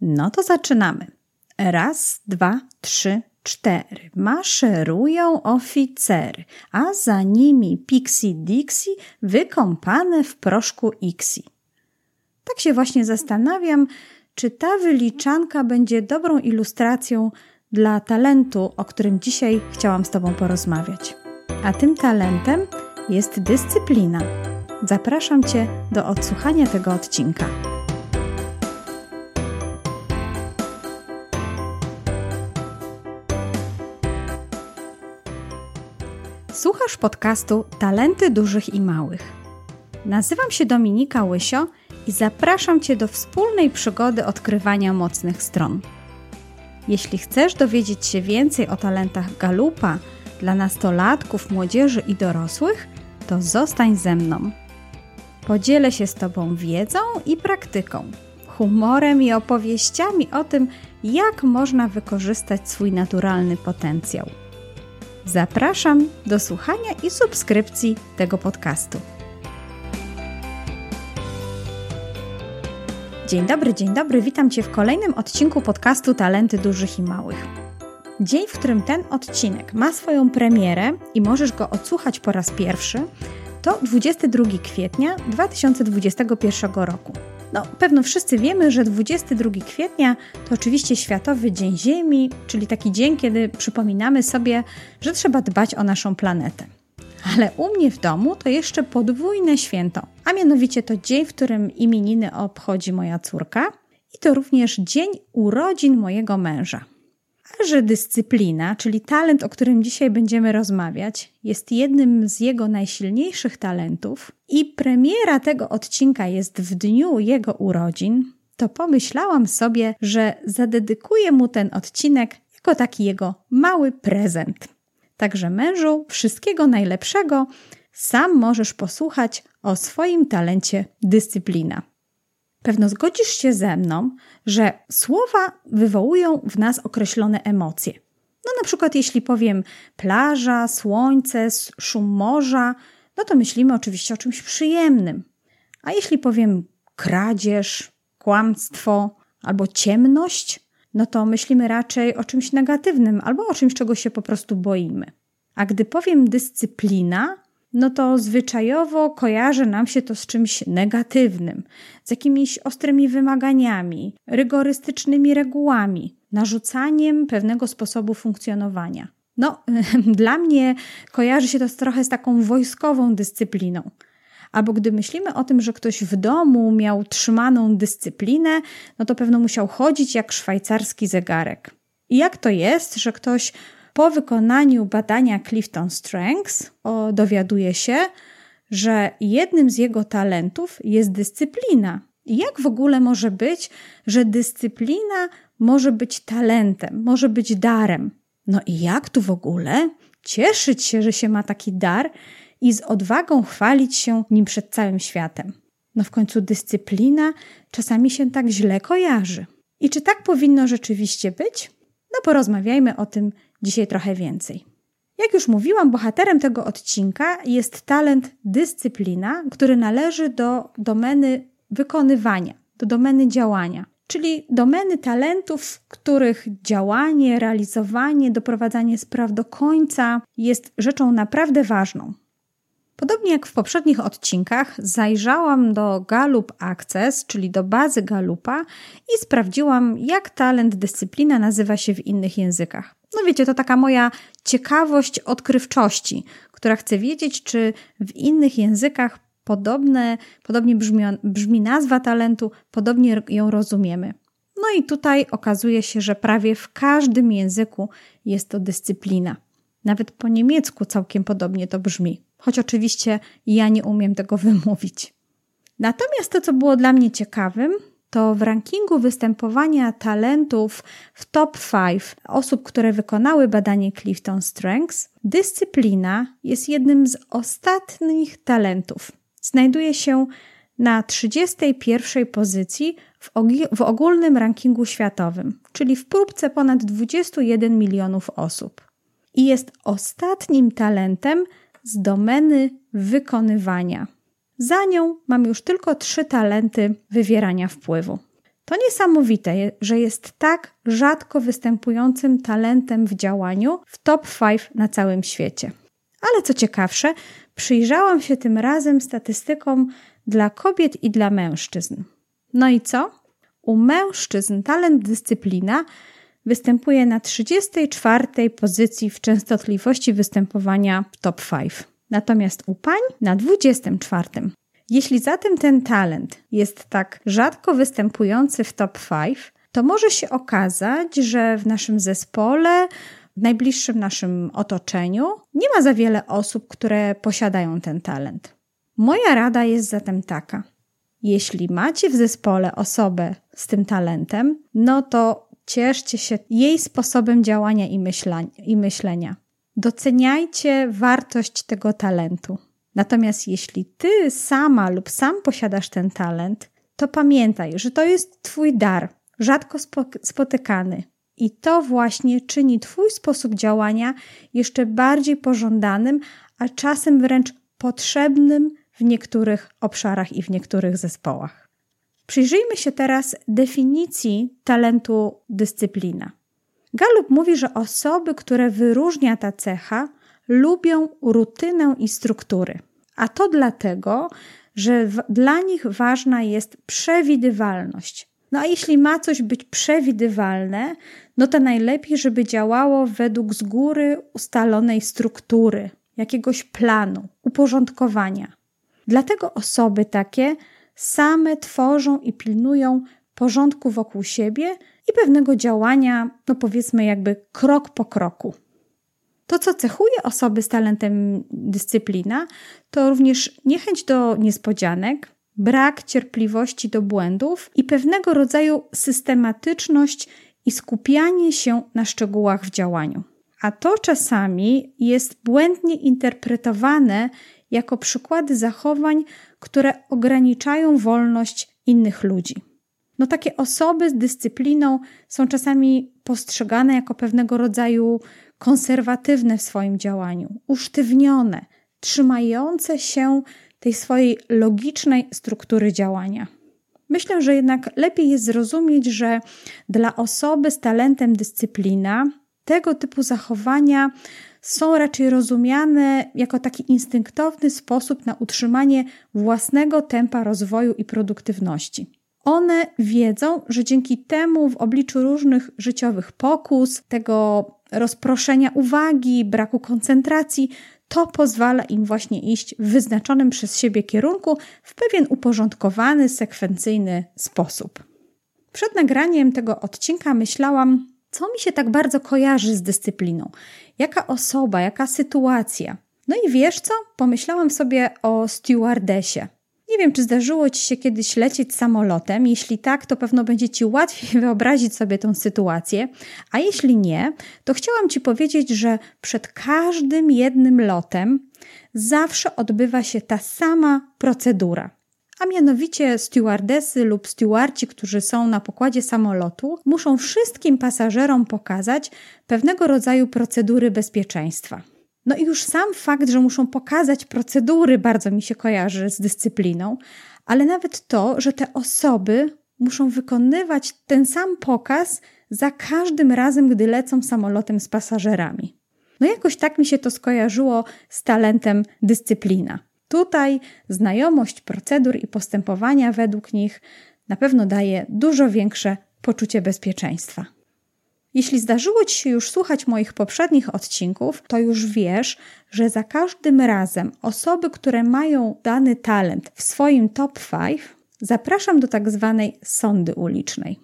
No to zaczynamy. Raz, dwa, trzy, cztery. Maszerują oficery, a za nimi Pixie Dixie wykąpane w proszku Ixi. Tak się właśnie zastanawiam, czy ta wyliczanka będzie dobrą ilustracją dla talentu, o którym dzisiaj chciałam z Tobą porozmawiać. A tym talentem jest dyscyplina. Zapraszam Cię do odsłuchania tego odcinka. Słuchasz podcastu Talenty Dużych i Małych. Nazywam się Dominika Łysio i zapraszam Cię do wspólnej przygody odkrywania mocnych stron. Jeśli chcesz dowiedzieć się więcej o talentach Galupa dla nastolatków, młodzieży i dorosłych, to zostań ze mną. Podzielę się z Tobą wiedzą i praktyką, humorem i opowieściami o tym, jak można wykorzystać swój naturalny potencjał. Zapraszam do słuchania i subskrypcji tego podcastu. Dzień dobry, dzień dobry, witam Cię w kolejnym odcinku podcastu Talenty Dużych i Małych. Dzień, w którym ten odcinek ma swoją premierę i możesz go odsłuchać po raz pierwszy, to 22 kwietnia 2021 roku. No, pewno wszyscy wiemy, że 22 kwietnia to oczywiście Światowy Dzień Ziemi, czyli taki dzień, kiedy przypominamy sobie, że trzeba dbać o naszą planetę. Ale u mnie w domu to jeszcze podwójne święto, a mianowicie to dzień, w którym imieniny obchodzi moja córka i to również dzień urodzin mojego męża że dyscyplina, czyli talent, o którym dzisiaj będziemy rozmawiać, jest jednym z jego najsilniejszych talentów i premiera tego odcinka jest w dniu jego urodzin, to pomyślałam sobie, że zadedykuję mu ten odcinek jako taki jego mały prezent. Także mężu, wszystkiego najlepszego. Sam możesz posłuchać o swoim talencie dyscyplina. Pewno zgodzisz się ze mną, że słowa wywołują w nas określone emocje. No na przykład jeśli powiem plaża, słońce, szum morza, no to myślimy oczywiście o czymś przyjemnym. A jeśli powiem kradzież, kłamstwo albo ciemność, no to myślimy raczej o czymś negatywnym albo o czymś, czego się po prostu boimy. A gdy powiem dyscyplina, no to zwyczajowo kojarzy nam się to z czymś negatywnym, z jakimiś ostrymi wymaganiami, rygorystycznymi regułami, narzucaniem pewnego sposobu funkcjonowania. No, dla mnie kojarzy się to trochę z taką wojskową dyscypliną. Albo gdy myślimy o tym, że ktoś w domu miał trzymaną dyscyplinę, no to pewno musiał chodzić jak szwajcarski zegarek. I jak to jest, że ktoś po wykonaniu badania Clifton Strengths o, dowiaduje się, że jednym z jego talentów jest dyscyplina. Jak w ogóle może być, że dyscyplina może być talentem, może być darem? No i jak tu w ogóle cieszyć się, że się ma taki dar i z odwagą chwalić się nim przed całym światem? No w końcu dyscyplina czasami się tak źle kojarzy. I czy tak powinno rzeczywiście być? No porozmawiajmy o tym dzisiaj trochę więcej. Jak już mówiłam, bohaterem tego odcinka jest talent dyscyplina, który należy do domeny wykonywania, do domeny działania, czyli domeny talentów, których działanie, realizowanie, doprowadzanie spraw do końca jest rzeczą naprawdę ważną. Podobnie jak w poprzednich odcinkach, zajrzałam do Galup Access, czyli do bazy Galupa i sprawdziłam, jak talent dyscyplina nazywa się w innych językach. No wiecie, to taka moja ciekawość odkrywczości, która chce wiedzieć, czy w innych językach podobne, podobnie brzmi, brzmi nazwa talentu, podobnie ją rozumiemy. No i tutaj okazuje się, że prawie w każdym języku jest to dyscyplina. Nawet po niemiecku całkiem podobnie to brzmi, choć oczywiście ja nie umiem tego wymówić. Natomiast to, co było dla mnie ciekawym, to w rankingu występowania talentów w top 5 osób, które wykonały badanie Clifton Strengths, dyscyplina jest jednym z ostatnich talentów. Znajduje się na 31 pozycji w, w ogólnym rankingu światowym, czyli w próbce ponad 21 milionów osób. I jest ostatnim talentem z domeny wykonywania. Za nią mam już tylko trzy talenty wywierania wpływu. To niesamowite, że jest tak rzadko występującym talentem w działaniu w top 5 na całym świecie. Ale co ciekawsze, przyjrzałam się tym razem statystykom dla kobiet i dla mężczyzn. No i co? U mężczyzn talent dyscyplina występuje na 34 pozycji w częstotliwości występowania w top 5. Natomiast u pań na 24. Jeśli zatem ten talent jest tak rzadko występujący w top 5, to może się okazać, że w naszym zespole, w najbliższym naszym otoczeniu nie ma za wiele osób, które posiadają ten talent. Moja rada jest zatem taka: jeśli macie w zespole osobę z tym talentem, no to cieszcie się jej sposobem działania i myślenia. Doceniajcie wartość tego talentu. Natomiast jeśli ty sama lub sam posiadasz ten talent, to pamiętaj, że to jest Twój dar, rzadko spotykany. I to właśnie czyni Twój sposób działania jeszcze bardziej pożądanym, a czasem wręcz potrzebnym w niektórych obszarach i w niektórych zespołach. Przyjrzyjmy się teraz definicji talentu dyscyplina. Gallup mówi, że osoby, które wyróżnia ta cecha, lubią rutynę i struktury. A to dlatego, że w, dla nich ważna jest przewidywalność. No a jeśli ma coś być przewidywalne, no to najlepiej, żeby działało według z góry ustalonej struktury, jakiegoś planu, uporządkowania. Dlatego osoby takie same tworzą i pilnują porządku wokół siebie i pewnego działania, no powiedzmy, jakby krok po kroku. To, co cechuje osoby z talentem dyscyplina, to również niechęć do niespodzianek, brak cierpliwości do błędów i pewnego rodzaju systematyczność i skupianie się na szczegółach w działaniu. A to czasami jest błędnie interpretowane jako przykłady zachowań, które ograniczają wolność innych ludzi. No takie osoby z dyscypliną są czasami postrzegane jako pewnego rodzaju konserwatywne w swoim działaniu, usztywnione, trzymające się tej swojej logicznej struktury działania. Myślę, że jednak lepiej jest zrozumieć, że dla osoby z talentem dyscyplina tego typu zachowania są raczej rozumiane jako taki instynktowny sposób na utrzymanie własnego tempa rozwoju i produktywności. One wiedzą, że dzięki temu w obliczu różnych życiowych pokus, tego rozproszenia uwagi, braku koncentracji, to pozwala im właśnie iść w wyznaczonym przez siebie kierunku w pewien uporządkowany, sekwencyjny sposób. Przed nagraniem tego odcinka myślałam, co mi się tak bardzo kojarzy z dyscypliną, jaka osoba, jaka sytuacja. No i wiesz co? Pomyślałam sobie o stewardessie. Nie wiem, czy zdarzyło Ci się kiedyś lecieć samolotem. Jeśli tak, to pewno będzie Ci łatwiej wyobrazić sobie tę sytuację. A jeśli nie, to chciałam Ci powiedzieć, że przed każdym jednym lotem zawsze odbywa się ta sama procedura. A mianowicie stewardesy lub stewardci, którzy są na pokładzie samolotu, muszą wszystkim pasażerom pokazać pewnego rodzaju procedury bezpieczeństwa. No i już sam fakt, że muszą pokazać procedury, bardzo mi się kojarzy z dyscypliną, ale nawet to, że te osoby muszą wykonywać ten sam pokaz za każdym razem, gdy lecą samolotem z pasażerami. No jakoś tak mi się to skojarzyło z talentem dyscyplina. Tutaj znajomość procedur i postępowania według nich na pewno daje dużo większe poczucie bezpieczeństwa. Jeśli zdarzyło Ci się już słuchać moich poprzednich odcinków, to już wiesz, że za każdym razem osoby, które mają dany talent w swoim top 5, zapraszam do tak zwanej sondy ulicznej.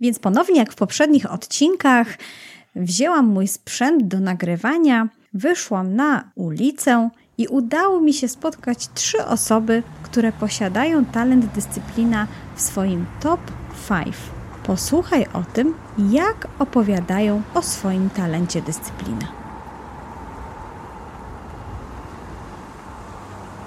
Więc ponownie, jak w poprzednich odcinkach, wzięłam mój sprzęt do nagrywania, wyszłam na ulicę i udało mi się spotkać trzy osoby, które posiadają talent dyscyplina w swoim top 5. Posłuchaj o tym, jak opowiadają o swoim talencie dyscyplina.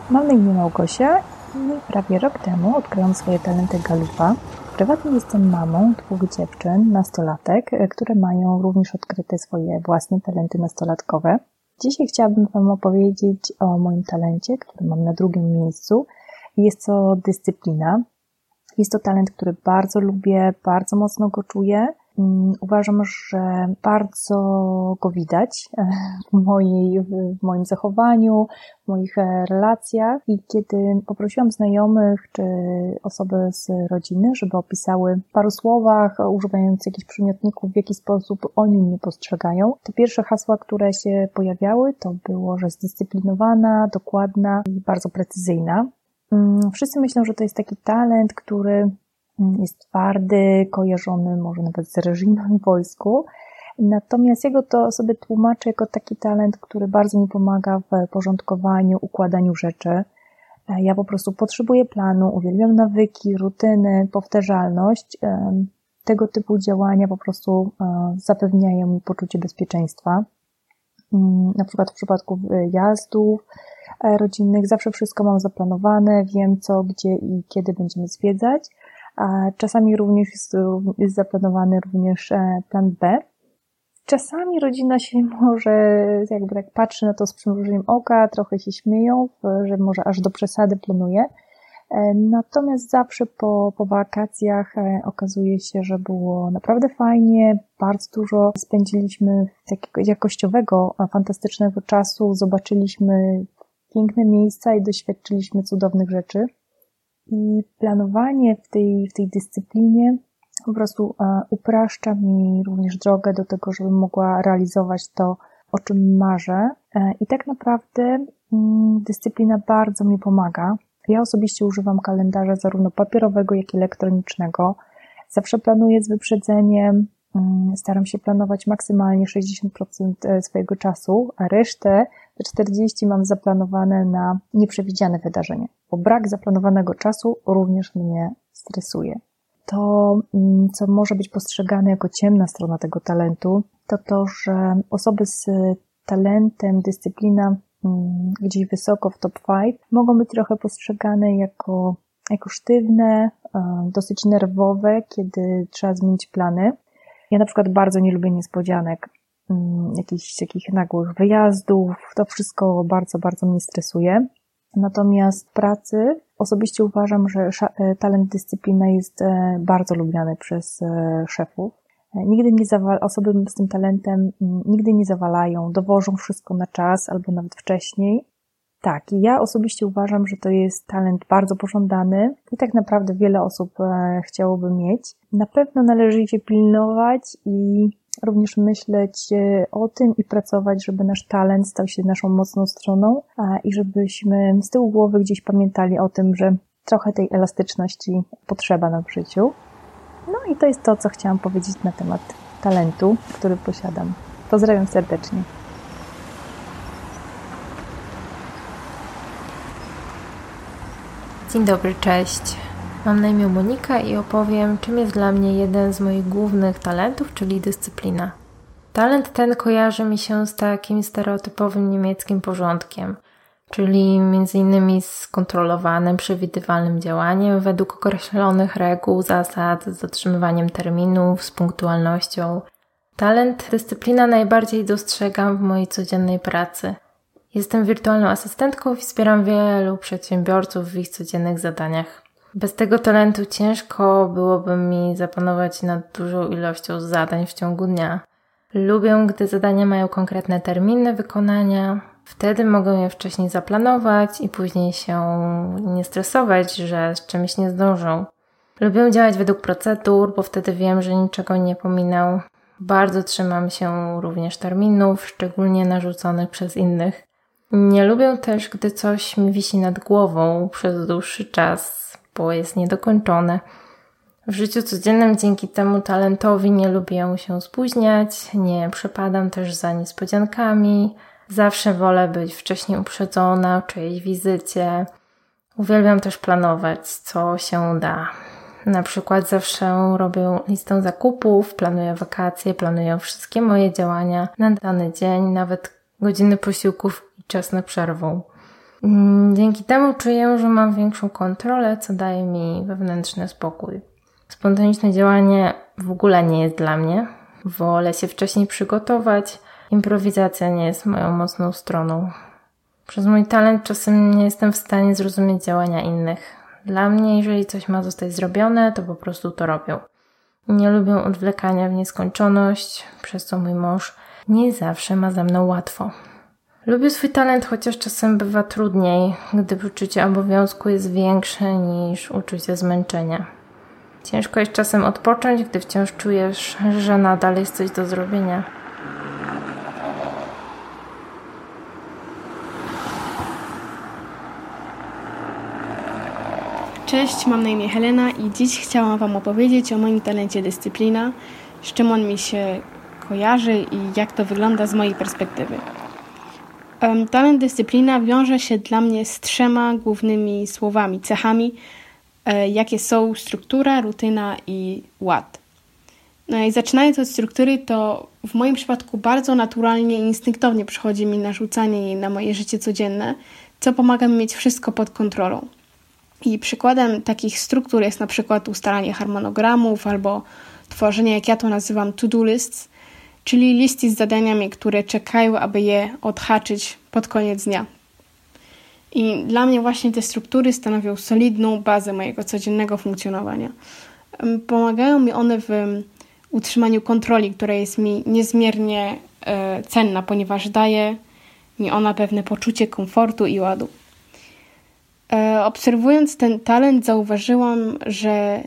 Mam na imię Małgosia i prawie rok temu odkryłam swoje talenty galupa. Prywatnie jestem mamą dwóch dziewczyn, nastolatek, które mają również odkryte swoje własne talenty nastolatkowe. Dzisiaj chciałabym Wam opowiedzieć o moim talencie, który mam na drugim miejscu. Jest to dyscyplina. Jest to talent, który bardzo lubię, bardzo mocno go czuję. Mm, uważam, że bardzo go widać w, mojej, w moim zachowaniu, w moich e, relacjach i kiedy poprosiłam znajomych czy osoby z rodziny, żeby opisały w paru słowach, używając jakichś przymiotników, w jaki sposób oni mnie postrzegają, to pierwsze hasła, które się pojawiały, to było, że zdyscyplinowana, dokładna i bardzo precyzyjna. Mm, wszyscy myślą, że to jest taki talent, który mm, jest twardy, kojarzony może nawet z reżimem w wojsku. Natomiast jego to sobie tłumaczę jako taki talent, który bardzo mi pomaga w porządkowaniu, układaniu rzeczy. E, ja po prostu potrzebuję planu, uwielbiam nawyki, rutyny, powtarzalność. E, tego typu działania po prostu e, zapewniają mi poczucie bezpieczeństwa. Mm, na przykład w przypadku jazdów, E, rodzinnych. Zawsze wszystko mam zaplanowane, wiem co, gdzie i kiedy będziemy zwiedzać. A czasami również jest, jest zaplanowany również e, plan B. Czasami rodzina się może jakby tak patrzy na to z przymrużeniem oka, trochę się śmieją, że może aż do przesady planuje. E, natomiast zawsze po, po wakacjach okazuje się, że było naprawdę fajnie, bardzo dużo spędziliśmy takiego jakościowego, fantastycznego czasu, zobaczyliśmy piękne miejsca i doświadczyliśmy cudownych rzeczy. I planowanie w tej, w tej dyscyplinie po prostu e, upraszcza mi również drogę do tego, żebym mogła realizować to, o czym marzę. E, I tak naprawdę mm, dyscyplina bardzo mi pomaga. Ja osobiście używam kalendarza zarówno papierowego, jak i elektronicznego. Zawsze planuję z wyprzedzeniem, mm, staram się planować maksymalnie 60% e, swojego czasu, a resztę te 40 mam zaplanowane na nieprzewidziane wydarzenie, bo brak zaplanowanego czasu również mnie stresuje. To, mm, co może być postrzegane jako ciemna strona tego talentu, to to, że osoby z talentem, dyscyplina gdzieś wysoko w top 5 mogą być trochę postrzegane jako, jako sztywne, e, dosyć nerwowe, kiedy trzeba zmienić plany. Ja na przykład bardzo nie lubię niespodzianek. Mm, jakichś takich nagłych wyjazdów. To wszystko bardzo, bardzo mnie stresuje. Natomiast pracy osobiście uważam, że e, talent dyscyplina jest e, bardzo lubiany przez szefów. Nigdy nie zawal, osoby z tym talentem mm, nigdy nie zawalają, dowożą wszystko na czas albo nawet wcześniej. Tak, ja osobiście uważam, że to jest talent bardzo pożądany i tak naprawdę wiele osób chciałoby mieć. Na pewno należy się pilnować i również myśleć e, o tym i pracować, żeby nasz talent stał się naszą mocną stroną i żebyśmy z tyłu głowy gdzieś pamiętali o tym, że trochę tej elastyczności potrzeba nam w życiu. I to jest to, co chciałam powiedzieć na temat talentu, który posiadam. Pozdrawiam serdecznie. Dzień dobry, cześć. Mam na imię Monika i opowiem, czym jest dla mnie jeden z moich głównych talentów, czyli dyscyplina. Talent ten kojarzy mi się z takim stereotypowym niemieckim porządkiem, czyli m.in. z kontrolowanym, przewidywalnym działaniem według określonych reguł, zasad, z dotrzymywaniem terminów, z punktualnością. Talent, dyscyplina najbardziej dostrzegam w mojej codziennej pracy. Jestem wirtualną asystentką i wspieram wielu przedsiębiorców w ich codziennych zadaniach. Bez tego talentu ciężko byłoby mi zapanować nad dużą ilością zadań w ciągu dnia. Lubię, gdy zadania mają konkretne terminy wykonania. Wtedy mogę je wcześniej zaplanować i później się nie stresować, że z czymś nie zdążą. Lubię działać według procedur, bo wtedy wiem, że niczego nie pominę. Bardzo trzymam się również terminów, szczególnie narzuconych przez innych. Nie lubię też, gdy coś mi wisi nad głową przez dłuższy czas bo jest niedokończone. W życiu codziennym dzięki temu talentowi nie lubię się spóźniać, nie przepadam też za niespodziankami. Zawsze wolę być wcześniej uprzedzona o czyjejś wizycie. Uwielbiam też planować, co się da. Na przykład zawsze robię listę zakupów, planuję wakacje, planuję wszystkie moje działania na dany dzień, nawet godziny posiłków i czas na przerwę. Mm, dzięki temu czuję, że mam większą kontrolę, co daje mi wewnętrzny spokój. Spontaniczne działanie w ogóle nie jest dla mnie. Wolę się wcześniej przygotować. Improwizacja nie jest moją mocną stroną. Przez mój talent czasem nie jestem w stanie zrozumieć działania innych. Dla mnie, jeżeli coś ma zostać zrobione, to po prostu to robią. Nie lubią odwlekania w nieskończoność, przez co mój mąż nie zawsze ma ze mną łatwo. Lubię swój talent, chociaż czasem bywa trudniej, gdy poczucie obowiązku jest większe niż uczucie zmęczenia. Ciężko jest czasem odpocząć, gdy wciąż czujesz, że nadal jest coś do zrobienia. Cześć, mam na imię Helena i dziś chciałam Wam opowiedzieć o moim talencie dyscyplina, z czym on mi się kojarzy i jak to wygląda z mojej perspektywy. Talent dyscyplina wiąże się dla mnie z trzema głównymi słowami, cechami, e, jakie są struktura, rutyna i ład. No i zaczynając od struktury, to w moim przypadku bardzo naturalnie i instynktownie przychodzi mi narzucanie jej na moje życie codzienne, co pomaga mi mieć wszystko pod kontrolą. I przykładem takich struktur jest na przykład ustalanie harmonogramów albo tworzenie, jak ja to nazywam, to-do lists, czyli listy z zadaniami, które czekają, aby je odhaczyć pod koniec dnia. I dla mnie właśnie te struktury stanowią solidną bazę mojego codziennego funkcjonowania. Pomagają mi one w utrzymaniu kontroli, która jest mi niezmiernie e, cenna, ponieważ daje mi ona pewne poczucie komfortu i ładu. E, obserwując ten talent, zauważyłam, że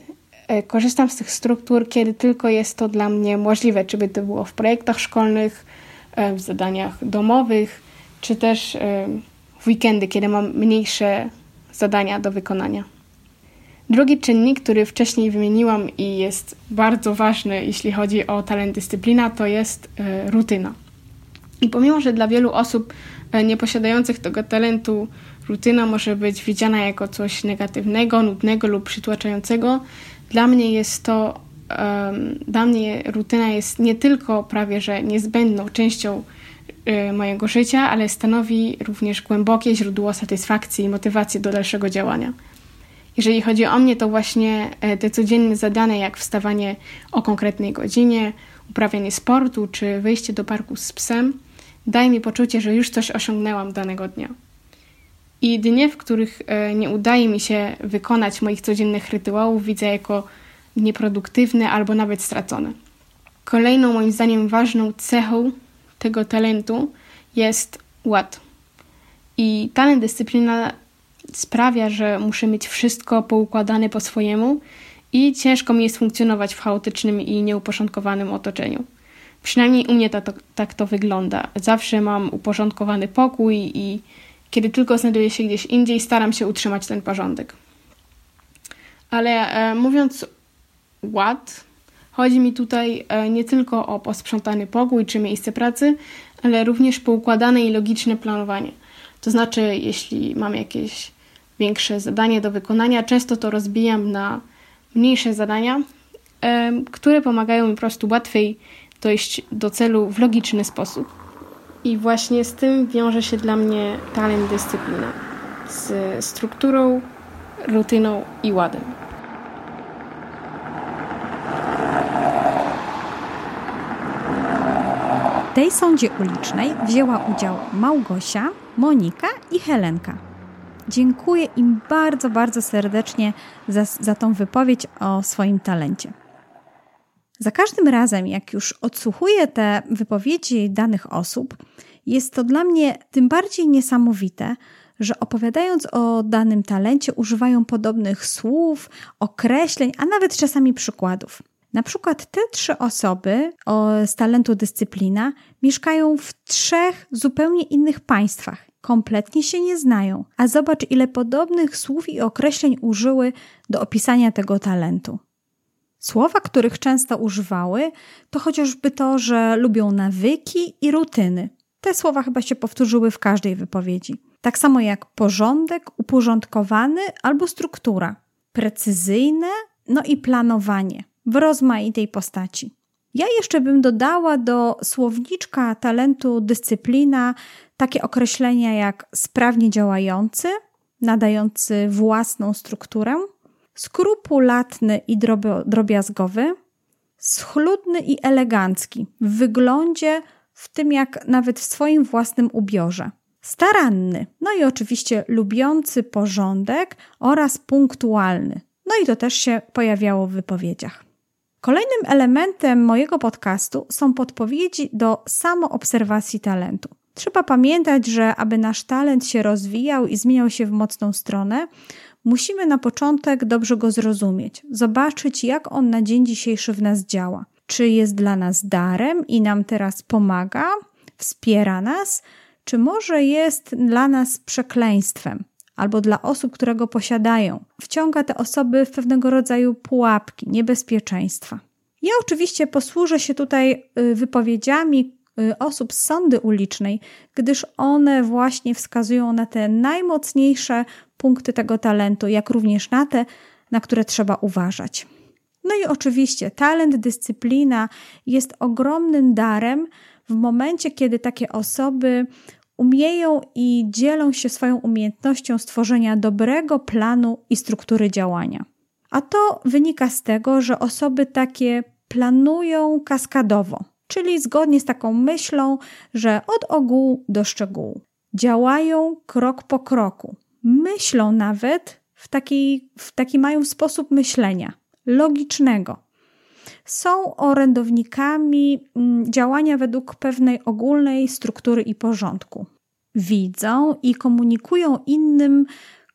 e, korzystam z tych struktur, kiedy tylko jest to dla mnie możliwe, czy by to było w projektach szkolnych, e, w zadaniach domowych, czy też w weekendy, kiedy mam mniejsze zadania do wykonania. Drugi czynnik, który wcześniej wymieniłam i jest bardzo ważny, jeśli chodzi o talent dyscyplina, to jest rutyna. I pomimo, że dla wielu osób nieposiadających tego talentu rutyna może być widziana jako coś negatywnego, nudnego lub przytłaczającego. Dla mnie jest to, um, dla mnie rutyna jest nie tylko prawie że niezbędną częścią y, mojego życia, ale stanowi również głębokie źródło satysfakcji i motywacji do dalszego działania. Jeżeli chodzi o mnie, to właśnie e, te codzienne zadania, jak wstawanie o konkretnej godzinie, uprawianie sportu czy wyjście do parku z psem, daje mi poczucie, że już coś osiągnęłam danego dnia. I dnie, w których e, nie udaje mi się wykonać moich codziennych rytuałów, widzę jako nieproduktywne albo nawet stracone. Kolejną, moim zdaniem, ważną cechą tego talentu jest ład. I talent dyscyplina sprawia, że muszę mieć wszystko poukładane po swojemu i ciężko mi jest funkcjonować w chaotycznym i nieuporządkowanym otoczeniu. Przynajmniej u mnie to, to, tak to wygląda. Zawsze mam uporządkowany pokój i kiedy tylko znajduję się gdzieś indziej, staram się utrzymać ten porządek. Ale e, mówiąc ład, chodzi mi tutaj e, nie tylko o posprzątany pokój czy miejsce pracy, ale również poukładane i logiczne planowanie. To znaczy, jeśli mam jakieś większe zadanie do wykonania, często to rozbijam na mniejsze zadania, e, które pomagają mi po prostu łatwiej dojść do celu w logiczny sposób. I właśnie z tym wiąże się dla mnie talent dyscyplina. Z strukturą, rutyną i ładem. W tej sądzie ulicznej wzięła udział Małgosia, Monika i Helenka. Dziękuję im bardzo, bardzo serdecznie za, za tą wypowiedź o swoim talencie. Za każdym razem, jak już odsłuchuję te wypowiedzi danych osób, jest to dla mnie tym bardziej niesamowite, że opowiadając o danym talencie, używają podobnych słów, określeń, a nawet czasami przykładów. Na przykład te trzy osoby o, z talentu dyscyplina mieszkają w trzech zupełnie innych państwach. Kompletnie się nie znają. A zobacz, ile podobnych słów i określeń użyły do opisania tego talentu. Słowa, których często używały, to chociażby to, że lubią nawyki i rutyny. Te słowa chyba się powtórzyły w każdej wypowiedzi. Tak samo jak porządek, uporządkowany albo struktura, precyzyjne, no i planowanie w rozmaitej postaci. Ja jeszcze bym dodała do słowniczka talentu dyscyplina takie określenia jak sprawnie działający, nadający własną strukturę, skrupulatny i drobiazgowy, schludny i elegancki w wyglądzie, w tym jak nawet w swoim własnym ubiorze, staranny, no i oczywiście lubiący porządek oraz punktualny. No i to też się pojawiało w wypowiedziach. Kolejnym elementem mojego podcastu są podpowiedzi do samoobserwacji talentu. Trzeba pamiętać, że aby nasz talent się rozwijał i zmieniał się w mocną stronę, musimy na początek dobrze go zrozumieć, zobaczyć, jak on na dzień dzisiejszy w nas działa. Czy jest dla nas darem i nam teraz pomaga, wspiera nas, czy może jest dla nas przekleństwem, albo dla osób, które go posiadają. Wciąga te osoby w pewnego rodzaju pułapki, niebezpieczeństwa. Ja oczywiście posłużę się tutaj y, wypowiedziami y, osób z sądy ulicznej, gdyż one właśnie wskazują na te najmocniejsze punkty tego talentu, jak również na te, na które trzeba uważać. No i oczywiście talent, dyscyplina jest ogromnym darem w momencie, kiedy takie osoby umieją i dzielą się swoją umiejętnością stworzenia dobrego planu i struktury działania. A to wynika z tego, że osoby takie planują kaskadowo, czyli zgodnie z taką myślą, że od ogółu do szczegółu. Działają krok po kroku. Myślą nawet w taki, w taki mają sposób myślenia logicznego. Są orędownikami mm, działania według pewnej ogólnej struktury i porządku. Widzą i komunikują innym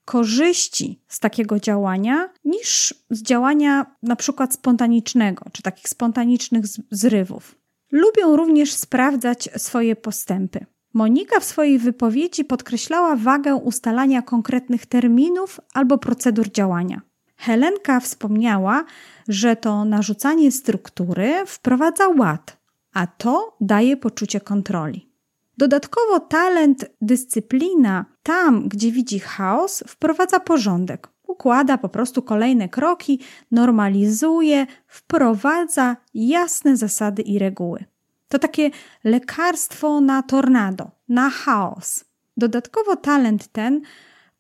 korzyści z takiego działania niż z działania na przykład spontanicznego, czy takich spontanicznych zrywów. Lubią również sprawdzać swoje postępy. Monika w swojej wypowiedzi podkreślała wagę ustalania konkretnych terminów albo procedur działania. Helenka wspomniała, że to narzucanie struktury wprowadza ład, a to daje poczucie kontroli. Dodatkowo talent, dyscyplina, tam gdzie widzi chaos, wprowadza porządek. Układa po prostu kolejne kroki, normalizuje, wprowadza jasne zasady i reguły. To takie lekarstwo na tornado, na chaos. Dodatkowo talent ten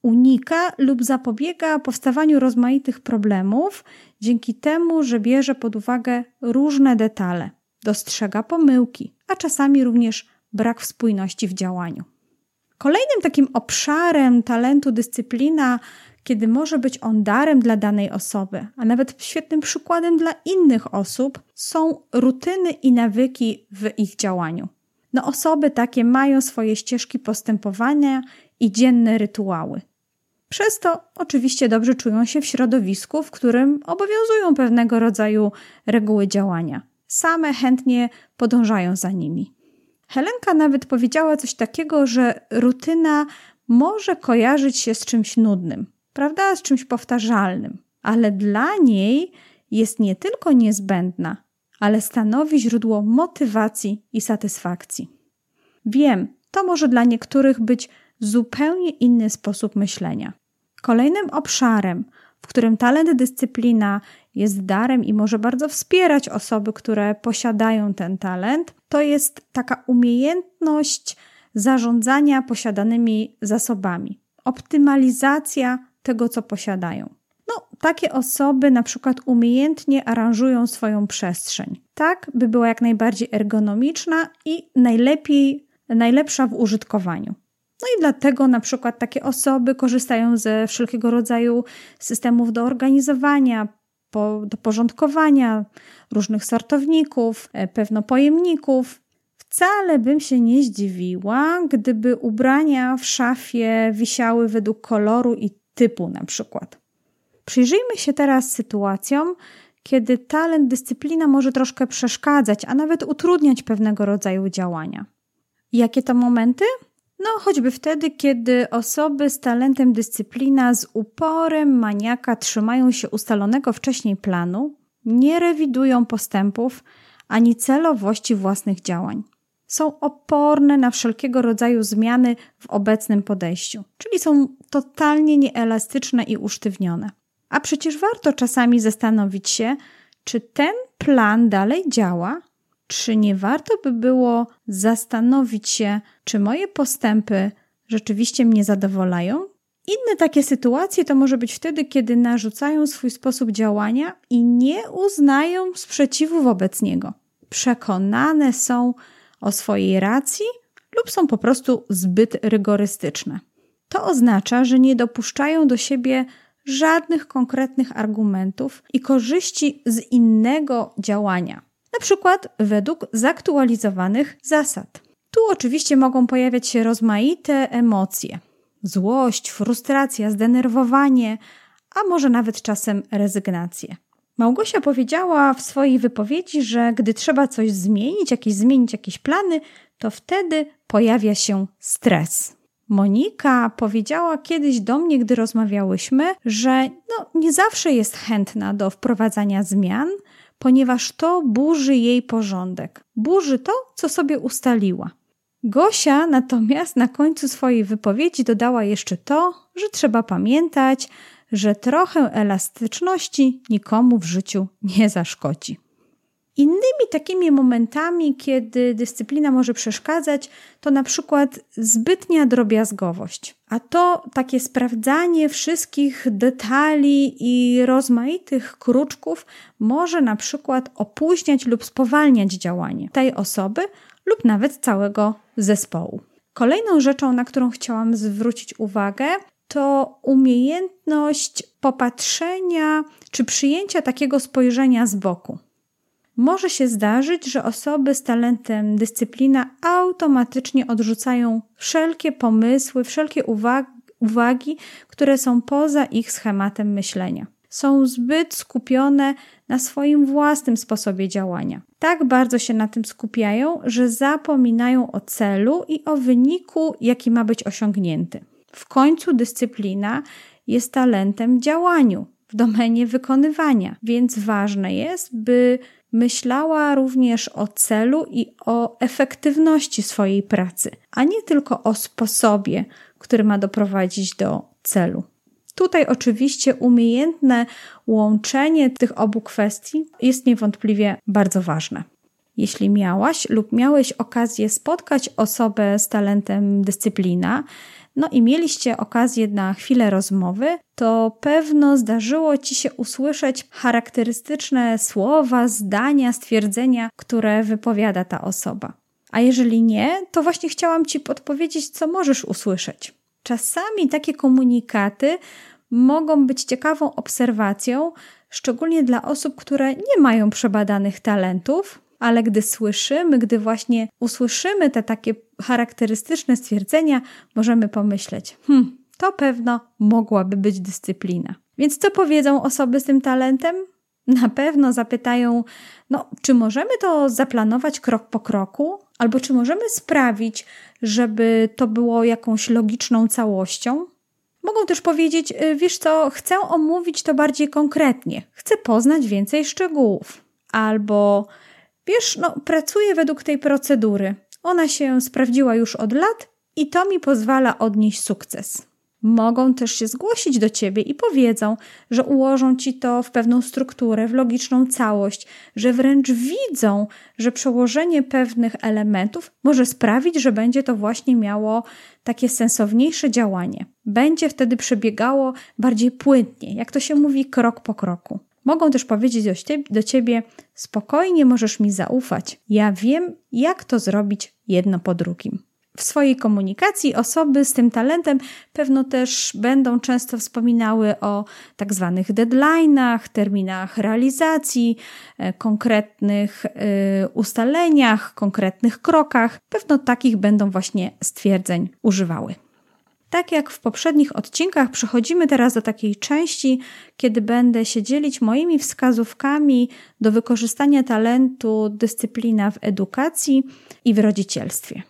unika lub zapobiega powstawaniu rozmaitych problemów dzięki temu, że bierze pod uwagę różne detale, dostrzega pomyłki, a czasami również brak spójności w działaniu. Kolejnym takim obszarem talentu dyscyplina, kiedy może być on darem dla danej osoby, a nawet świetnym przykładem dla innych osób, są rutyny i nawyki w ich działaniu. No, osoby takie mają swoje ścieżki postępowania i dzienne rytuały. Przez to oczywiście dobrze czują się w środowisku, w którym obowiązują pewnego rodzaju reguły działania. Same chętnie podążają za nimi. Helenka nawet powiedziała coś takiego, że rutyna może kojarzyć się z czymś nudnym, prawda? Z czymś powtarzalnym, ale dla niej jest nie tylko niezbędna, ale stanowi źródło motywacji i satysfakcji. Wiem, to może dla niektórych być zupełnie inny sposób myślenia. Kolejnym obszarem, w którym talent dyscyplina jest darem i może bardzo wspierać osoby, które posiadają ten talent, to jest taka umiejętność zarządzania posiadanymi zasobami, optymalizacja tego, co posiadają. No, takie osoby na przykład umiejętnie aranżują swoją przestrzeń, tak by była jak najbardziej ergonomiczna i najlepiej, najlepsza w użytkowaniu. No i dlatego na przykład takie osoby korzystają ze wszelkiego rodzaju systemów do organizowania, po, do porządkowania różnych sortowników, e, pewnopojemników. Wcale bym się nie zdziwiła, gdyby ubrania w szafie wisiały według koloru i typu na przykład. Przyjrzyjmy się teraz sytuacjom, kiedy talent, dyscyplina może troszkę przeszkadzać, a nawet utrudniać pewnego rodzaju działania. Jakie to momenty? No, choćby wtedy, kiedy osoby z talentem dyscyplina z uporem maniaka trzymają się ustalonego wcześniej planu, nie rewidują postępów ani celowości własnych działań. Są oporne na wszelkiego rodzaju zmiany w obecnym podejściu, czyli są totalnie nieelastyczne i usztywnione. A przecież warto czasami zastanowić się, czy ten plan dalej działa, czy nie warto by było zastanowić się, czy moje postępy rzeczywiście mnie zadowalają? Inne takie sytuacje to może być wtedy, kiedy narzucają swój sposób działania i nie uznają sprzeciwu wobec niego. Przekonane są o swojej racji lub są po prostu zbyt rygorystyczne. To oznacza, że nie dopuszczają do siebie żadnych konkretnych argumentów i korzyści z innego działania, na przykład według zaktualizowanych zasad. Tu oczywiście mogą pojawiać się rozmaite emocje: złość, frustracja, zdenerwowanie, a może nawet czasem rezygnację. Małgosia powiedziała w swojej wypowiedzi, że gdy trzeba coś zmienić, jakieś zmienić jakieś plany, to wtedy pojawia się stres. Monika powiedziała kiedyś do mnie, gdy rozmawiałyśmy, że no, nie zawsze jest chętna do wprowadzania zmian, ponieważ to burzy jej porządek. Burzy to, co sobie ustaliła. Gosia natomiast na końcu swojej wypowiedzi dodała jeszcze to, że trzeba pamiętać, że trochę elastyczności nikomu w życiu nie zaszkodzi. Innymi takimi momentami, kiedy dyscyplina może przeszkadzać, to na przykład zbytnia drobiazgowość. A to takie sprawdzanie wszystkich detali i rozmaitych kruczków może na przykład opóźniać lub spowalniać działanie tej osoby lub nawet całego zespołu. Kolejną rzeczą, na którą chciałam zwrócić uwagę, to umiejętność popatrzenia czy przyjęcia takiego spojrzenia z boku. Może się zdarzyć, że osoby z talentem dyscyplina automatycznie odrzucają wszelkie pomysły, wszelkie uwagi, uwagi, które są poza ich schematem myślenia. Są zbyt skupione na swoim własnym sposobie działania. Tak bardzo się na tym skupiają, że zapominają o celu i o wyniku, jaki ma być osiągnięty. W końcu dyscyplina jest talentem działaniu, w domenie wykonywania, więc ważne jest, by myślała również o celu i o efektywności swojej pracy, a nie tylko o sposobie, który ma doprowadzić do celu. Tutaj oczywiście umiejętne łączenie tych obu kwestii jest niewątpliwie bardzo ważne. Jeśli miałaś lub miałeś okazję spotkać osobę z talentem dyscyplina, no i mieliście okazję na chwilę rozmowy, to pewno zdarzyło ci się usłyszeć charakterystyczne słowa, zdania, stwierdzenia, które wypowiada ta osoba. A jeżeli nie, to właśnie chciałam ci podpowiedzieć, co możesz usłyszeć. Czasami takie komunikaty mogą być ciekawą obserwacją, szczególnie dla osób, które nie mają przebadanych talentów, ale gdy słyszymy, gdy właśnie usłyszymy te takie charakterystyczne stwierdzenia, możemy pomyśleć, hmm, to pewno mogłaby być dyscyplina. Więc co powiedzą osoby z tym talentem? Na pewno zapytają, no, czy możemy to zaplanować krok po kroku, albo czy możemy sprawić, żeby to było jakąś logiczną całością? Mogą też powiedzieć, y, wiesz co, chcę omówić to bardziej konkretnie, chcę poznać więcej szczegółów. Albo Wiesz, no, pracuję według tej procedury. Ona się sprawdziła już od lat i to mi pozwala odnieść sukces. Mogą też się zgłosić do ciebie i powiedzą, że ułożą ci to w pewną strukturę, w logiczną całość, że wręcz widzą, że przełożenie pewnych elementów może sprawić, że będzie to właśnie miało takie sensowniejsze działanie. Będzie wtedy przebiegało bardziej płynnie, jak to się mówi, krok po kroku. Mogą też powiedzieć do ciebie: spokojnie możesz mi zaufać. Ja wiem, jak to zrobić jedno po drugim. W swojej komunikacji osoby z tym talentem pewno też będą często wspominały o tak zwanych deadline'ach, terminach realizacji, e, konkretnych e, ustaleniach, konkretnych krokach. Pewno takich będą właśnie stwierdzeń używały. Tak jak w poprzednich odcinkach, przechodzimy teraz do takiej części, kiedy będę się dzielić moimi wskazówkami do wykorzystania talentu dyscyplina w edukacji i w rodzicielstwie.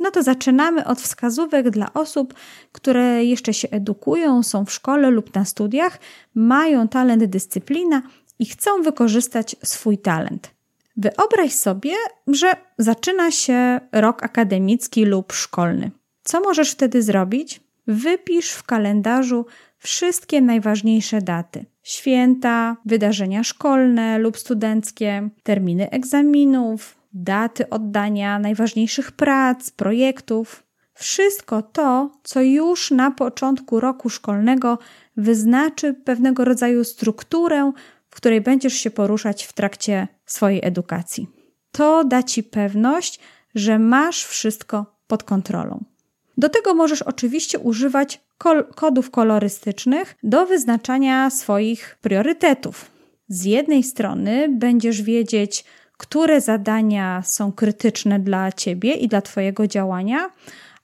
No to zaczynamy od wskazówek dla osób, które jeszcze się edukują, są w szkole lub na studiach, mają talent dyscyplina i chcą wykorzystać swój talent. Wyobraź sobie, że zaczyna się rok akademicki lub szkolny. Co możesz wtedy zrobić? Wypisz w kalendarzu wszystkie najważniejsze daty. Święta, wydarzenia szkolne lub studenckie, terminy egzaminów, daty oddania najważniejszych prac, projektów. Wszystko to, co już na początku roku szkolnego wyznaczy pewnego rodzaju strukturę, w której będziesz się poruszać w trakcie swojej edukacji. To da ci pewność, że masz wszystko pod kontrolą. Do tego możesz oczywiście używać kol kodów kolorystycznych do wyznaczania swoich priorytetów. Z jednej strony będziesz wiedzieć, które zadania są krytyczne dla ciebie i dla Twojego działania,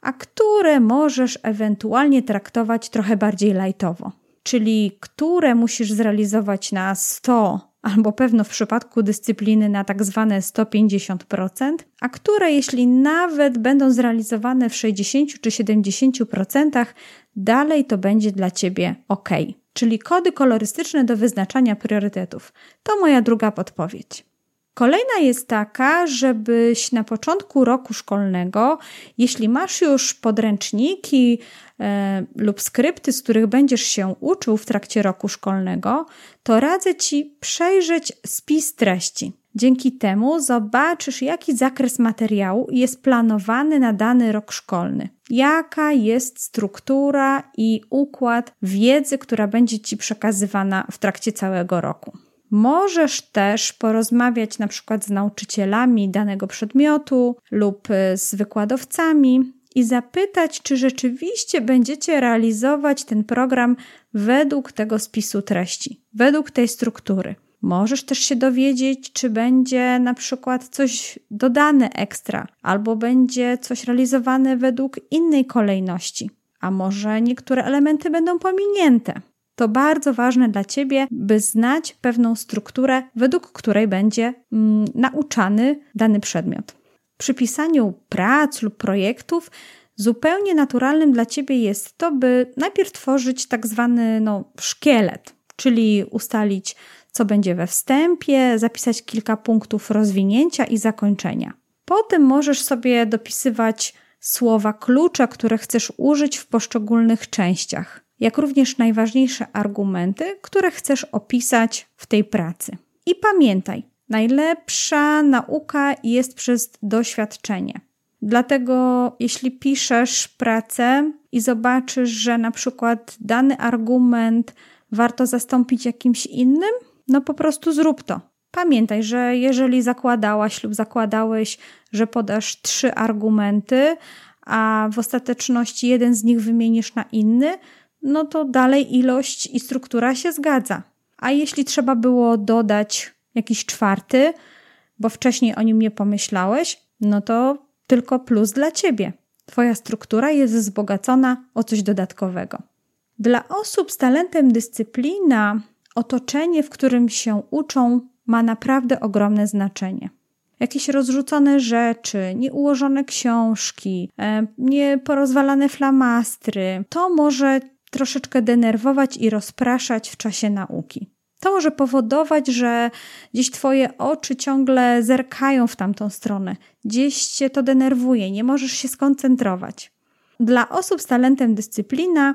a które możesz ewentualnie traktować trochę bardziej lajtowo. Czyli które musisz zrealizować na 100 albo pewno w przypadku dyscypliny na tak zwane 150%, a które jeśli nawet będą zrealizowane w 60 czy 70%, dalej to będzie dla Ciebie ok. Czyli kody kolorystyczne do wyznaczania priorytetów. To moja druga podpowiedź. Kolejna jest taka, żebyś na początku roku szkolnego, jeśli masz już podręczniki e, lub skrypty, z których będziesz się uczył w trakcie roku szkolnego, to radzę Ci przejrzeć spis treści. Dzięki temu zobaczysz, jaki zakres materiału jest planowany na dany rok szkolny, jaka jest struktura i układ wiedzy, która będzie Ci przekazywana w trakcie całego roku. Możesz też porozmawiać na przykład z nauczycielami danego przedmiotu lub y, z wykładowcami i zapytać, czy rzeczywiście będziecie realizować ten program według tego spisu treści, według tej struktury. Możesz też się dowiedzieć, czy będzie na przykład coś dodane ekstra, albo będzie coś realizowane według innej kolejności, a może niektóre elementy będą pominięte. To bardzo ważne dla Ciebie, by znać pewną strukturę, według której będzie mm, nauczany dany przedmiot. Przy pisaniu prac lub projektów zupełnie naturalnym dla Ciebie jest to, by najpierw tworzyć tak zwany no, szkielet, czyli ustalić, co będzie we wstępie, zapisać kilka punktów rozwinięcia i zakończenia. Potem możesz sobie dopisywać słowa klucze, które chcesz użyć w poszczególnych częściach jak również najważniejsze argumenty, które chcesz opisać w tej pracy. I pamiętaj, najlepsza nauka jest przez doświadczenie. Dlatego, jeśli piszesz pracę i zobaczysz, że na przykład dany argument warto zastąpić jakimś innym, no po prostu zrób to. Pamiętaj, że jeżeli zakładałaś lub zakładałeś, że podasz trzy argumenty, a w ostateczności jeden z nich wymienisz na inny, no to dalej ilość i struktura się zgadza. A jeśli trzeba było dodać jakiś czwarty, bo wcześniej o nim nie pomyślałeś, no to tylko plus dla ciebie. Twoja struktura jest wzbogacona o coś dodatkowego. Dla osób z talentem dyscyplina, otoczenie, w którym się uczą, ma naprawdę ogromne znaczenie. Jakieś rozrzucone rzeczy, nieułożone książki, e, nieporozwalane flamastry, to może troszeczkę denerwować i rozpraszać w czasie nauki. To może powodować, że gdzieś Twoje oczy ciągle zerkają w tamtą stronę, gdzieś Cię to denerwuje, nie możesz się skoncentrować. Dla osób z talentem dyscyplina,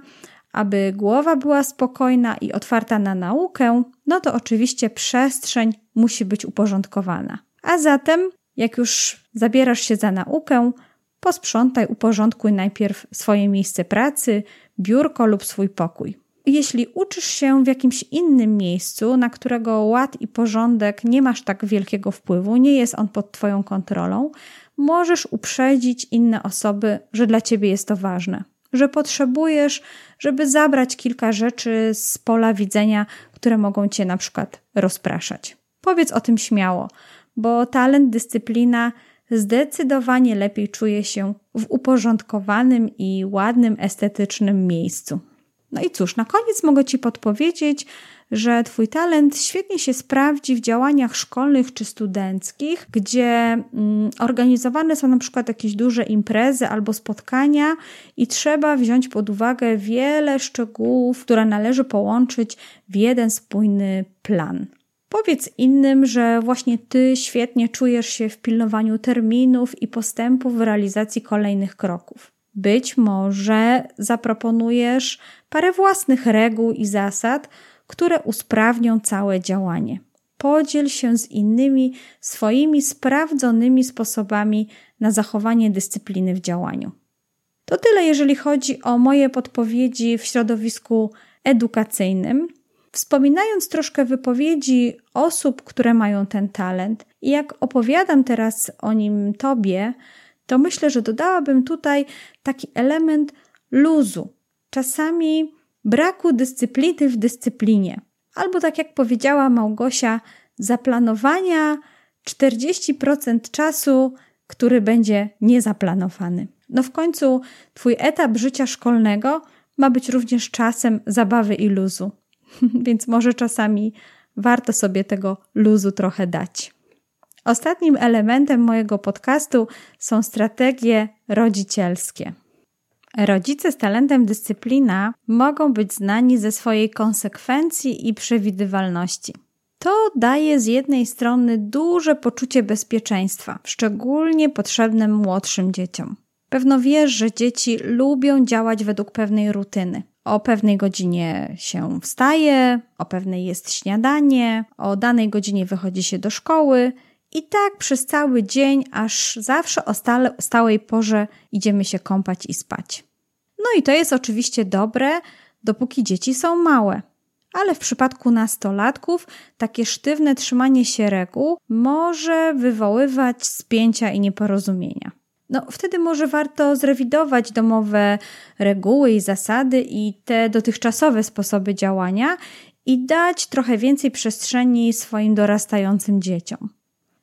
aby głowa była spokojna i otwarta na naukę, no to oczywiście przestrzeń musi być uporządkowana. A zatem, jak już zabierasz się za naukę, posprzątaj, uporządkuj najpierw swoje miejsce pracy, biurko lub swój pokój. Jeśli uczysz się w jakimś innym miejscu, na którego ład i porządek nie masz tak wielkiego wpływu, nie jest on pod Twoją kontrolą, możesz uprzedzić inne osoby, że dla Ciebie jest to ważne, że potrzebujesz, żeby zabrać kilka rzeczy z pola widzenia, które mogą Cię na przykład rozpraszać. Powiedz o tym śmiało, bo talent, dyscyplina zdecydowanie lepiej czuje się w uporządkowanym i ładnym, estetycznym miejscu. No i cóż, na koniec mogę Ci podpowiedzieć, że Twój talent świetnie się sprawdzi w działaniach szkolnych czy studenckich, gdzie mm, organizowane są na przykład jakieś duże imprezy albo spotkania i trzeba wziąć pod uwagę wiele szczegółów, które należy połączyć w jeden spójny plan. Powiedz innym, że właśnie Ty świetnie czujesz się w pilnowaniu terminów i postępów w realizacji kolejnych kroków. Być może zaproponujesz parę własnych reguł i zasad, które usprawnią całe działanie. Podziel się z innymi swoimi sprawdzonymi sposobami na zachowanie dyscypliny w działaniu. To tyle, jeżeli chodzi o moje podpowiedzi w środowisku edukacyjnym. Wspominając troszkę wypowiedzi osób, które mają ten talent, i jak opowiadam teraz o nim Tobie, to myślę, że dodałabym tutaj taki element luzu. Czasami braku dyscypliny w dyscyplinie. Albo tak jak powiedziała Małgosia, zaplanowania 40% czasu, który będzie niezaplanowany. No w końcu Twój etap życia szkolnego ma być również czasem zabawy i luzu, więc może czasami warto sobie tego luzu trochę dać. Ostatnim elementem mojego podcastu są strategie rodzicielskie. Rodzice z talentem dyscyplina mogą być znani ze swojej konsekwencji i przewidywalności. To daje z jednej strony duże poczucie bezpieczeństwa, szczególnie potrzebnym młodszym dzieciom. Pewno wiesz, że dzieci lubią działać według pewnej rutyny. O pewnej godzinie się wstaje, o pewnej jest śniadanie, o danej godzinie wychodzi się do szkoły i tak przez cały dzień, aż zawsze o stale, stałej porze idziemy się kąpać i spać. No i to jest oczywiście dobre, dopóki dzieci są małe. Ale w przypadku nastolatków takie sztywne trzymanie się reguł może wywoływać spięcia i nieporozumienia. No, wtedy może warto zrewidować domowe reguły i zasady i te dotychczasowe sposoby działania i dać trochę więcej przestrzeni swoim dorastającym dzieciom.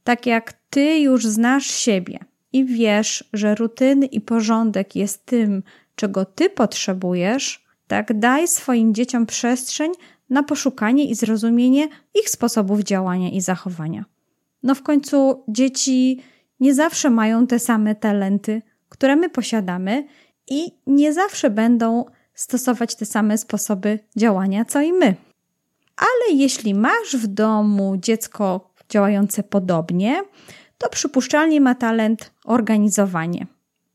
Tak jak ty już znasz siebie i wiesz, że rutyny i porządek jest tym, czego ty potrzebujesz, tak daj swoim dzieciom przestrzeń na poszukanie i zrozumienie ich sposobów działania i zachowania. No w końcu dzieci nie zawsze mają te same talenty, które my posiadamy i nie zawsze będą stosować te same sposoby działania, co i my. Ale jeśli masz w domu dziecko działające podobnie, to przypuszczalnie ma talent organizowanie.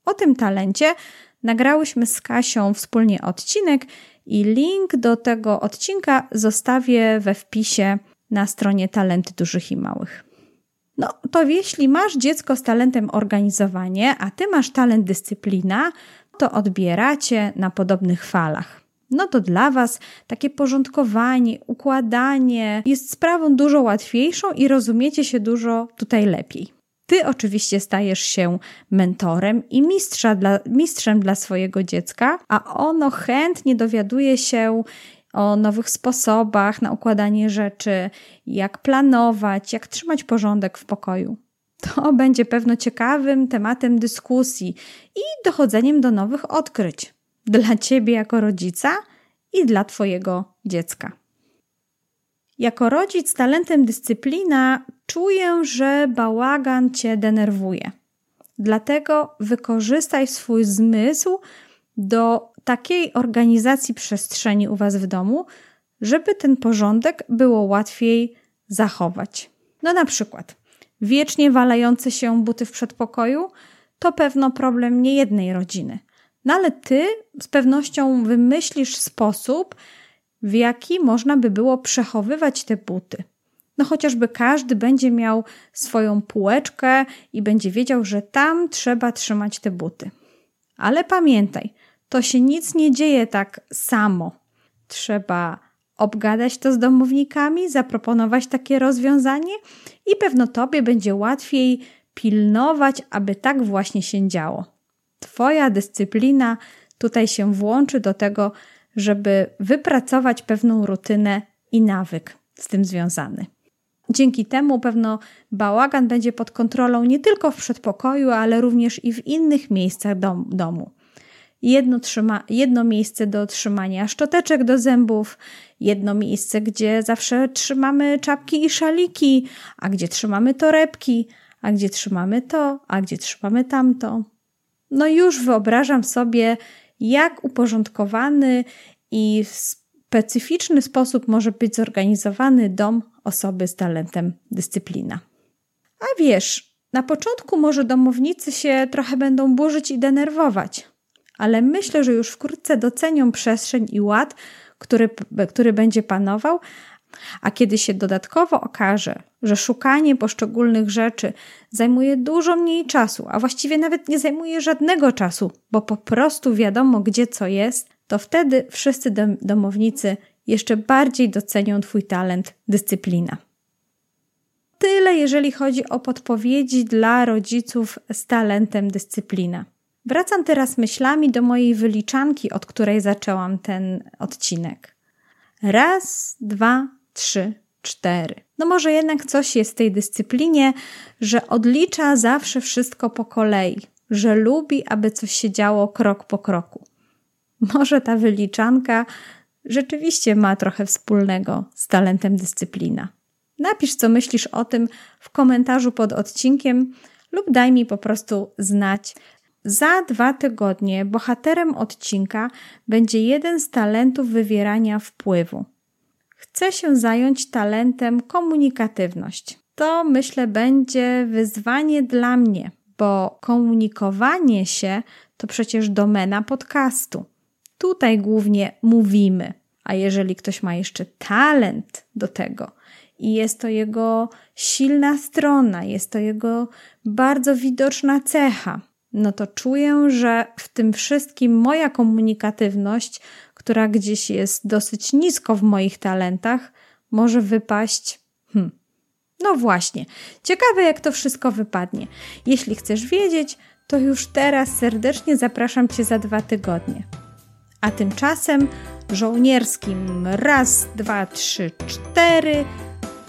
O tym talencie nagrałyśmy z Kasią wspólnie odcinek i link do tego odcinka zostawię we wpisie na stronie Talenty Dużych i Małych. No to jeśli masz dziecko z talentem organizowanie, a ty masz talent dyscyplina, to odbieracie na podobnych falach. No to dla Was takie porządkowanie, układanie jest sprawą dużo łatwiejszą i rozumiecie się dużo tutaj lepiej. Ty oczywiście stajesz się mentorem i mistrza dla, mistrzem dla swojego dziecka, a ono chętnie dowiaduje się, o nowych sposobach na układanie rzeczy, jak planować, jak trzymać porządek w pokoju. To będzie pewno ciekawym tematem dyskusji i dochodzeniem do nowych odkryć dla ciebie jako rodzica i dla twojego dziecka. Jako rodzic z talentem dyscyplina czuję, że bałagan cię denerwuje. Dlatego wykorzystaj swój zmysł do takiej organizacji przestrzeni u Was w domu, żeby ten porządek było łatwiej zachować. No na przykład wiecznie walające się buty w przedpokoju to pewno problem niejednej rodziny. No ale Ty z pewnością wymyślisz sposób, w jaki można by było przechowywać te buty. No chociażby każdy będzie miał swoją półeczkę i będzie wiedział, że tam trzeba trzymać te buty. Ale pamiętaj, to się nic nie dzieje tak samo. Trzeba obgadać to z domownikami, zaproponować takie rozwiązanie i pewno tobie będzie łatwiej pilnować, aby tak właśnie się działo. Twoja dyscyplina tutaj się włączy do tego, żeby wypracować pewną rutynę i nawyk z tym związany. Dzięki temu pewno bałagan będzie pod kontrolą nie tylko w przedpokoju, ale również i w innych miejscach dom, domu jedno, trzyma, jedno miejsce do trzymania szczoteczek do zębów, jedno miejsce, gdzie zawsze trzymamy czapki i szaliki, a gdzie trzymamy torebki, a gdzie trzymamy to, a gdzie trzymamy tamto. No już wyobrażam sobie, jak uporządkowany i w specyficzny sposób może być zorganizowany dom osoby z talentem dyscyplina. A wiesz, na początku może domownicy się trochę będą burzyć i denerwować, ale myślę, że już wkrótce docenią przestrzeń i ład, który, który będzie panował, a kiedy się dodatkowo okaże, że szukanie poszczególnych rzeczy zajmuje dużo mniej czasu, a właściwie nawet nie zajmuje żadnego czasu, bo po prostu wiadomo, gdzie co jest, to wtedy wszyscy domownicy jeszcze bardziej docenią Twój talent, dyscyplina. tyle, jeżeli chodzi o podpowiedzi dla rodziców z talentem dyscyplina. Wracam teraz myślami do mojej wyliczanki, od której zaczęłam ten odcinek. Raz, dwa, trzy, cztery. No może jednak coś jest w tej dyscyplinie, że odlicza zawsze wszystko po kolei, że lubi, aby coś się działo krok po kroku. Może ta wyliczanka rzeczywiście ma trochę wspólnego z talentem dyscyplina. Napisz, co myślisz o tym w komentarzu pod odcinkiem lub daj mi po prostu znać. Za dwa tygodnie bohaterem odcinka będzie jeden z talentów wywierania wpływu. Chcę się zająć talentem komunikatywność. To myślę będzie wyzwanie dla mnie, bo komunikowanie się to przecież domena podcastu. Tutaj głównie mówimy, a jeżeli ktoś ma jeszcze talent do tego i jest to jego silna strona, jest to jego bardzo widoczna cecha, no to czuję, że w tym wszystkim moja komunikatywność, która gdzieś jest dosyć nisko w moich talentach, może wypaść. Hmm. No właśnie, ciekawe jak to wszystko wypadnie. Jeśli chcesz wiedzieć, to już teraz serdecznie zapraszam Cię za dwa tygodnie. A tymczasem żołnierskim raz, dwa, trzy, cztery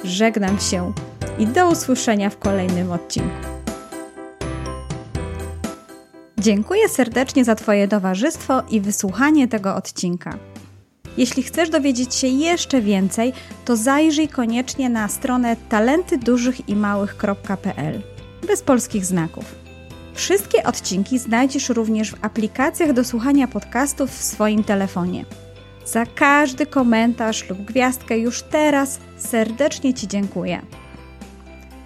żegnam się i do usłyszenia w kolejnym odcinku. Dziękuję serdecznie za Twoje towarzystwo i wysłuchanie tego odcinka. Jeśli chcesz dowiedzieć się jeszcze więcej, to zajrzyj koniecznie na stronę talentydużychimałych.pl bez polskich znaków. Wszystkie odcinki znajdziesz również w aplikacjach do słuchania podcastów w swoim telefonie. Za każdy komentarz lub gwiazdkę już teraz serdecznie Ci dziękuję.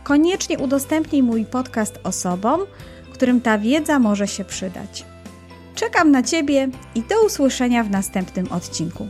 Koniecznie udostępnij mój podcast osobom, którym ta wiedza może się przydać. Czekam na Ciebie i do usłyszenia w następnym odcinku.